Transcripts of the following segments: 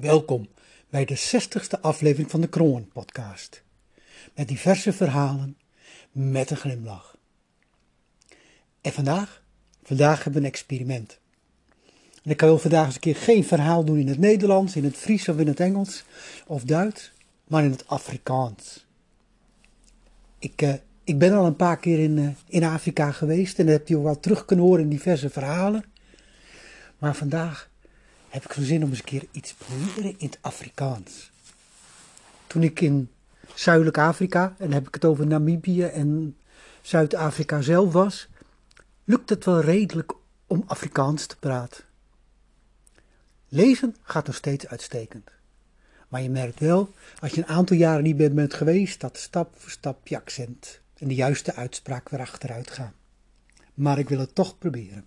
Welkom bij de 60ste aflevering van de Kroon podcast. Met diverse verhalen, met een glimlach. En vandaag? Vandaag hebben we een experiment. En ik wil vandaag eens een keer geen verhaal doen in het Nederlands, in het Fries of in het Engels of Duits, maar in het Afrikaans. Ik, uh, ik ben al een paar keer in, uh, in Afrika geweest en heb je wel terug kunnen horen in diverse verhalen. Maar vandaag heb ik zin om eens een keer iets te proberen in het Afrikaans. Toen ik in Zuidelijk Afrika, en heb ik het over Namibië en Zuid-Afrika zelf was, lukt het wel redelijk om Afrikaans te praten. Lezen gaat nog steeds uitstekend. Maar je merkt wel, als je een aantal jaren niet bent geweest, dat stap voor stap je accent en de juiste uitspraak weer achteruit gaan. Maar ik wil het toch proberen.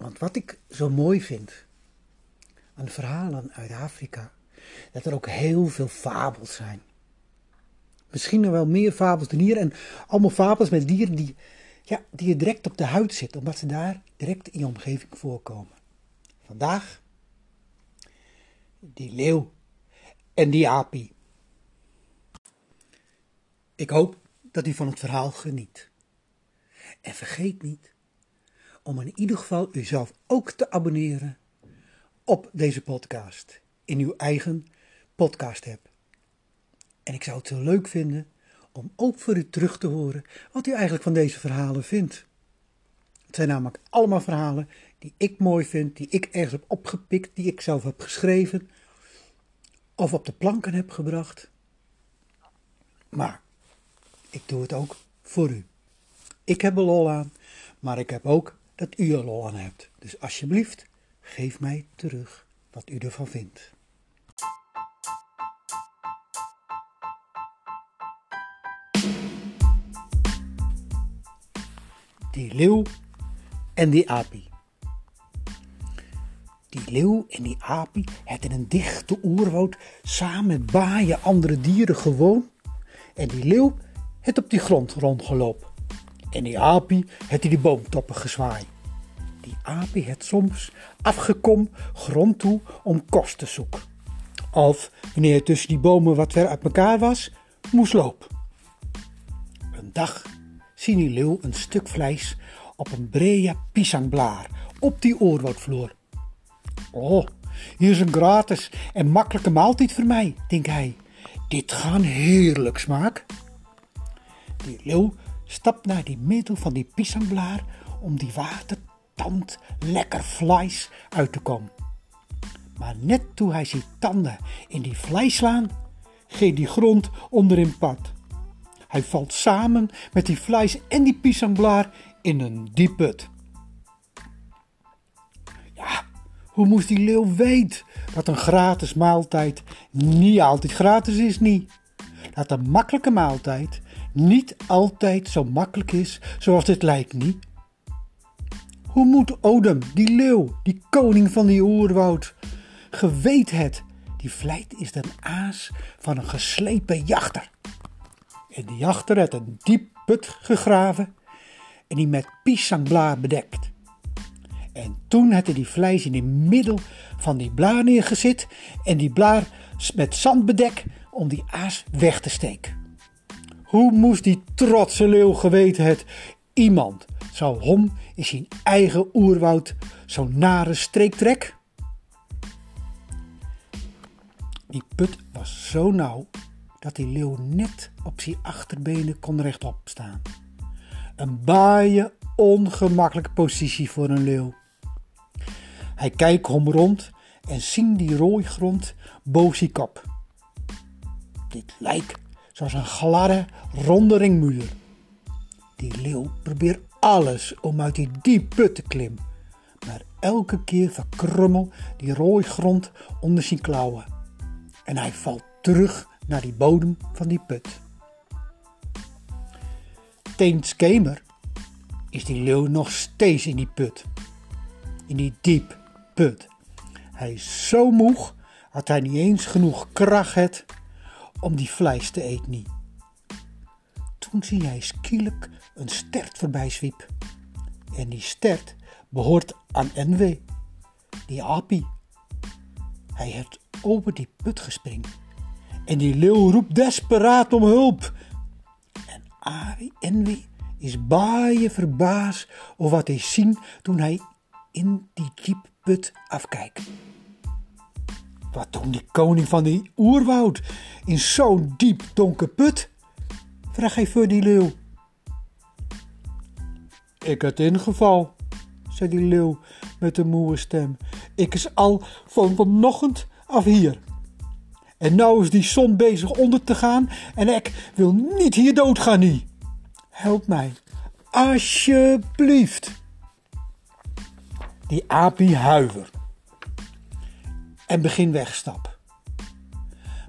Want wat ik zo mooi vind aan de verhalen uit Afrika, dat er ook heel veel fabels zijn. Misschien nog wel meer fabels dan hier. En allemaal fabels met dieren die, ja, die je direct op de huid zitten, omdat ze daar direct in je omgeving voorkomen. Vandaag die leeuw en die apie. Ik hoop dat u van het verhaal geniet. En vergeet niet om in ieder geval uzelf ook te abonneren op deze podcast in uw eigen podcast. En ik zou het zo leuk vinden om ook voor u terug te horen wat u eigenlijk van deze verhalen vindt. Het zijn namelijk allemaal verhalen die ik mooi vind, die ik ergens heb opgepikt, die ik zelf heb geschreven of op de planken heb gebracht. Maar ik doe het ook voor u. Ik heb er lol aan, maar ik heb ook dat u er lol aan hebt. Dus alsjeblieft, geef mij terug wat u ervan vindt. Die leeuw en die apie. Die leeuw en die apie hadden een dichte oerwoud samen met baaien andere dieren gewoon. En die leeuw het op die grond rondgelopen. En die apie het die boomtoppen gezwaaid. Die apie het soms afgekom grond toe om kost te zoeken. Of wanneer het tussen die bomen wat ver uit elkaar was, moest lopen. Een dag zien die leeuw een stuk vlees op een brea pisangblaar op die oorwoudvloer. Oh, hier is een gratis en makkelijke maaltijd voor mij, denkt hij. Dit gaan heerlijk smaak. Die leeuw stapt naar die middel van die pissangblaar om die watertand lekker vlees uit te komen. Maar net toen hij zijn tanden in die vlees slaan, gaat die grond onder in pad. Hij valt samen met die vlees en die pissangblaar in een diep put. Ja, hoe moest die leeuw weten dat een gratis maaltijd niet altijd gratis is, niet? Dat een makkelijke maaltijd niet altijd zo makkelijk is zoals dit lijkt, niet? Hoe moet Odem, die leeuw, die koning van die oerwoud, geweet het, die vlijt is de aas van een geslepen jachter. En die jachter had een diep put gegraven en die met pissangblaar bedekt. En toen had hij die vlees in het middel van die blaar neergezet en die blaar met zand bedekt om die aas weg te steken. Hoe moest die trotse leeuw geweten het? Iemand zou hom in zijn eigen oerwoud zo'n nare streek trek? Die put was zo nauw dat die leeuw net op zijn achterbenen kon rechtop staan. Een baaie ongemakkelijke positie voor een leeuw. Hij kijkt om rond en ziet die rooigrond boven zijn kop. Dit lijkt zoals een gladde, ronde ringmuur. Die leeuw probeert alles om uit die diepe put te klimmen, maar elke keer verkrummel die rooigrond onder zijn klauwen. En hij valt terug naar die bodem van die put. Teens kemer is die leeuw nog steeds in die put. In die diep put. Hij is zo moe dat hij niet eens genoeg kracht heeft om die vlees te eten niet. Toen zie hij skielijk een stert voorbij zwiep. En die stert behoort aan NW, die apie. Hij het over die put gespring. En die leeuw roept desperaat om hulp. En Enwi is baaie verbaasd over wat hij zien toen hij in die jeepput afkijkt. Wat doen die koning van die oerwoud in zo'n diep donker put? Vraag hij voor die leeuw. Ik het ingeval, zei die leeuw met een moe stem. Ik is al van vanochtend af hier. En nou is die zon bezig onder te gaan en ik wil niet hier doodgaan nie. Help mij, alsjeblieft. Die apie huiver en begin wegstap.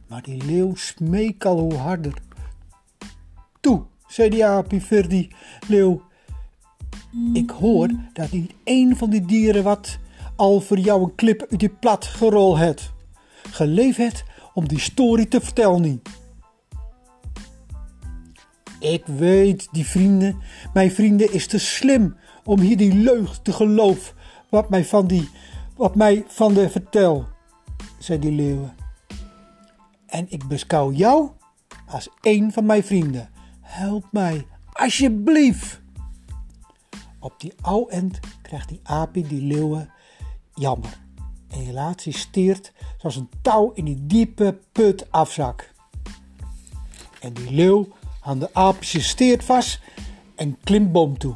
Maar die leeuw smeek al hoe harder. Toe, zei die apie voor die leeuw. Ik hoor dat niet één van die dieren wat al voor jou een klip uit die plat gerol het. Geleefd het om die story te vertellen. Ik weet, die vrienden, mijn vrienden is te slim om hier die leugd te geloven wat mij van die, wat mij van de vertel, zei die leeuwen. En ik beschouw jou als een van mijn vrienden. Help mij, alsjeblieft. Op die oude end krijgt die apie die leeuwen jammer. En hij steert zoals een touw in die diepe put afzak. En die leeuw aan de aapje steert vast en klimt boom toe.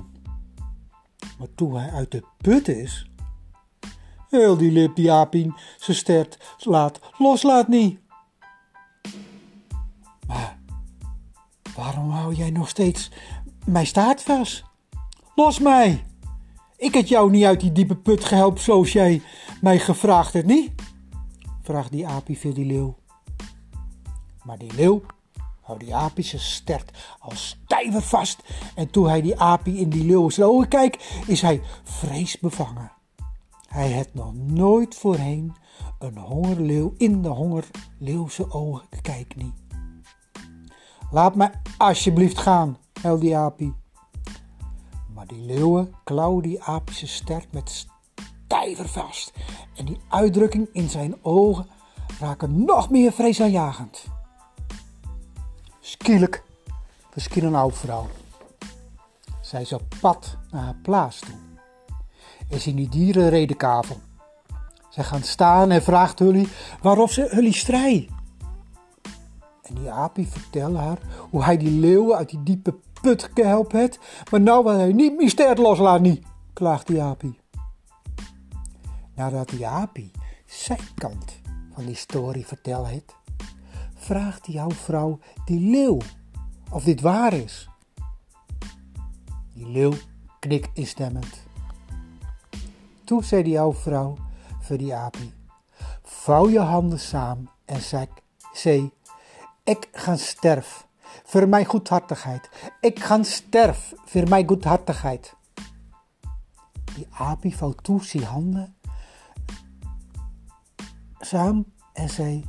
Maar toen hij uit de put is, heel die lip die aapien, ze stert, laat, loslaat niet. Maar waarom hou jij nog steeds mijn staart vast? Los mij! Ik had jou niet uit die diepe put gehelpt zoals jij mij gevraagd hebt, niet? Vraagt die apie voor die leeuw. Maar die leeuw houdt die apie zijn stert als stijver vast. En toen hij die apie in die leeuw ogen kijkt, is hij vreesbevangen. Hij had nog nooit voorheen een hongerleeuw in de hongerleeuwse ogen gekeken niet. Laat mij alsjeblieft gaan, huilde die apie. Maar die leeuwen klauwen die apische sterk met stijver vast. En die uitdrukking in zijn ogen raken nog meer vreesaanjagend. Skielik verscheen een oude vrouw. Zij op pad naar haar plaats toe. En zien die dieren redenkavel. Zij gaan staan en vraagt Hully waarof ze Hully strijdt. En die apie vertelt haar hoe hij die leeuwen uit die diepe put gehelpen heeft, maar nou wil hij niet meer sterk loslaten, niet, klaagt die apie. Nadat die apie zijn kant van die story verteld heeft, vraagt die vrouw die leeuw of dit waar is. Die leeuw knikt instemmend. Toen zei die oude vrouw voor die apie, vouw je handen samen en zeg, zei, ik ga sterf voor mijn goedhartigheid. Ik ga sterf voor mijn goedhartigheid. Die apie vouwt toe zijn handen samen en zei,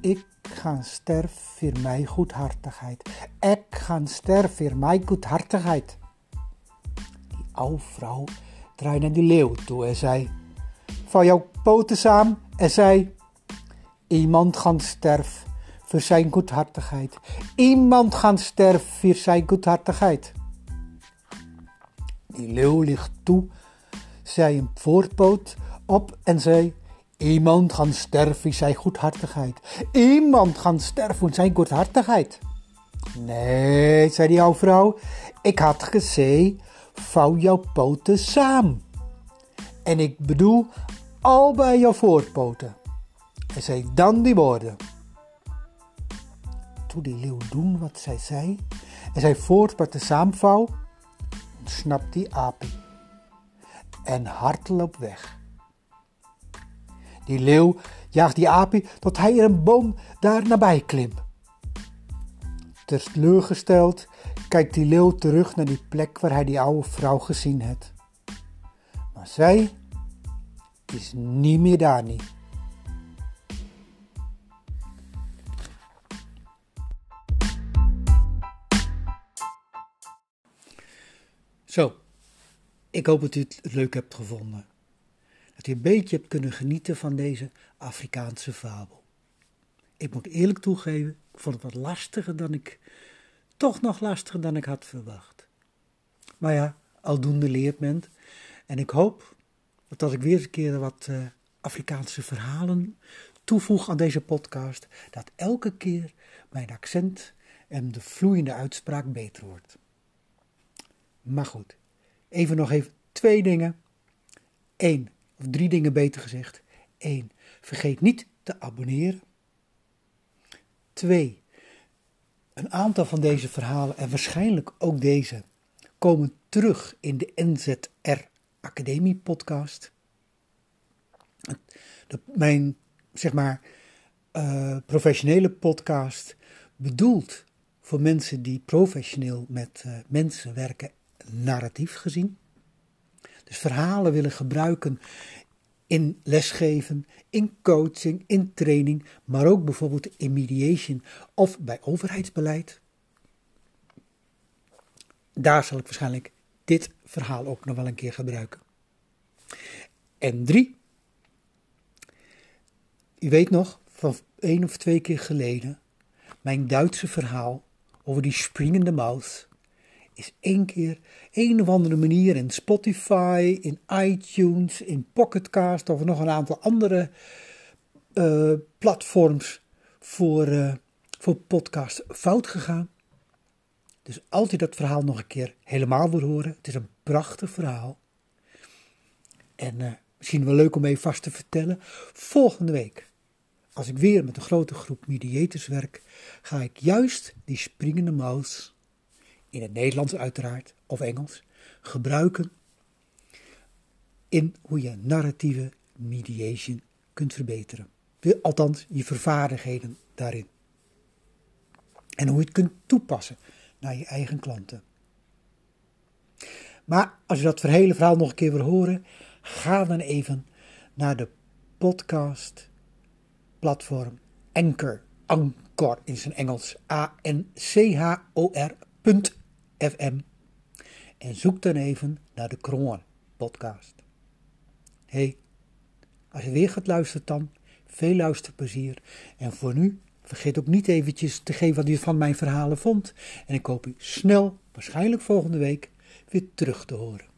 ik ga sterf voor mijn goedhartigheid. Ik ga sterf voor mijn goedhartigheid. Die oude vrouw draaide die leeuw toe en zei, vouw jouw poten samen en zei, iemand gaat sterf voor zijn goedhartigheid. Iemand gaan sterven voor zijn goedhartigheid. Die leeuw ligt toe, zei een voortpoot op en zei: Iemand gaan sterven voor zijn goedhartigheid. Iemand gaan sterven voor zijn goedhartigheid. Nee, zei die oude vrouw, ik had gezegd: vouw jouw poten samen. En ik bedoel al bij jouw voortpoten. En zei dan die woorden toen die leeuw doen wat zij zei en zij de saamvouw, ontsnapt die apie en hart loopt weg. Die leeuw jaagt die apie tot hij er een boom daar nabij klimt. Teleurgesteld kijkt die leeuw terug naar die plek waar hij die oude vrouw gezien heeft. Maar zij is niet meer daar niet. Zo, ik hoop dat u het leuk hebt gevonden. dat u een beetje hebt kunnen genieten van deze Afrikaanse fabel. Ik moet eerlijk toegeven, ik vond het wat lastiger dan ik, toch nog lastiger dan ik had verwacht. Maar ja, aldoende leert men. En ik hoop dat ik weer eens een keer wat uh, Afrikaanse verhalen toevoeg aan deze podcast, dat elke keer mijn accent en de vloeiende uitspraak beter wordt. Maar goed, even nog even twee dingen. Eén, of drie dingen beter gezegd. Eén, vergeet niet te abonneren. Twee, een aantal van deze verhalen en waarschijnlijk ook deze komen terug in de NZR Academie podcast. mijn, zeg maar, uh, professionele podcast bedoeld voor mensen die professioneel met uh, mensen werken, narratief gezien. Dus verhalen willen gebruiken in lesgeven, in coaching, in training, maar ook bijvoorbeeld in mediation of bij overheidsbeleid. Daar zal ik waarschijnlijk dit verhaal ook nog wel een keer gebruiken. En drie, u weet nog, van één of twee keer geleden, mijn Duitse verhaal over die springende maus is één keer een of andere manier in Spotify, in iTunes, in Pocketcast of nog een aantal andere uh, platforms voor, uh, voor podcast fout gegaan. Dus als u dat verhaal nog een keer helemaal wil horen, het is een prachtig verhaal. En uh, misschien wel leuk om even vast te vertellen. Volgende week, als ik weer met een grote groep mediators werk, ga ik juist die springende maus in het Nederlands uiteraard, of Engels, gebruiken in hoe je narratieve mediation kunt verbeteren. Althans, je vervaardigheden daarin. En hoe je het kunt toepassen naar je eigen klanten. Maar als je dat hele verhaal nog een keer wil horen, ga dan even naar de podcast platform Anchor. Anchor in zijn Engels. A-N-C-H-O-R. FM en zoek dan even naar de Kroon podcast. hey, als je weer gaat luisteren dan, veel luisterplezier en voor nu vergeet ook niet eventjes te geven wat u van mijn verhalen vond en ik hoop u snel, waarschijnlijk volgende week, weer terug te horen.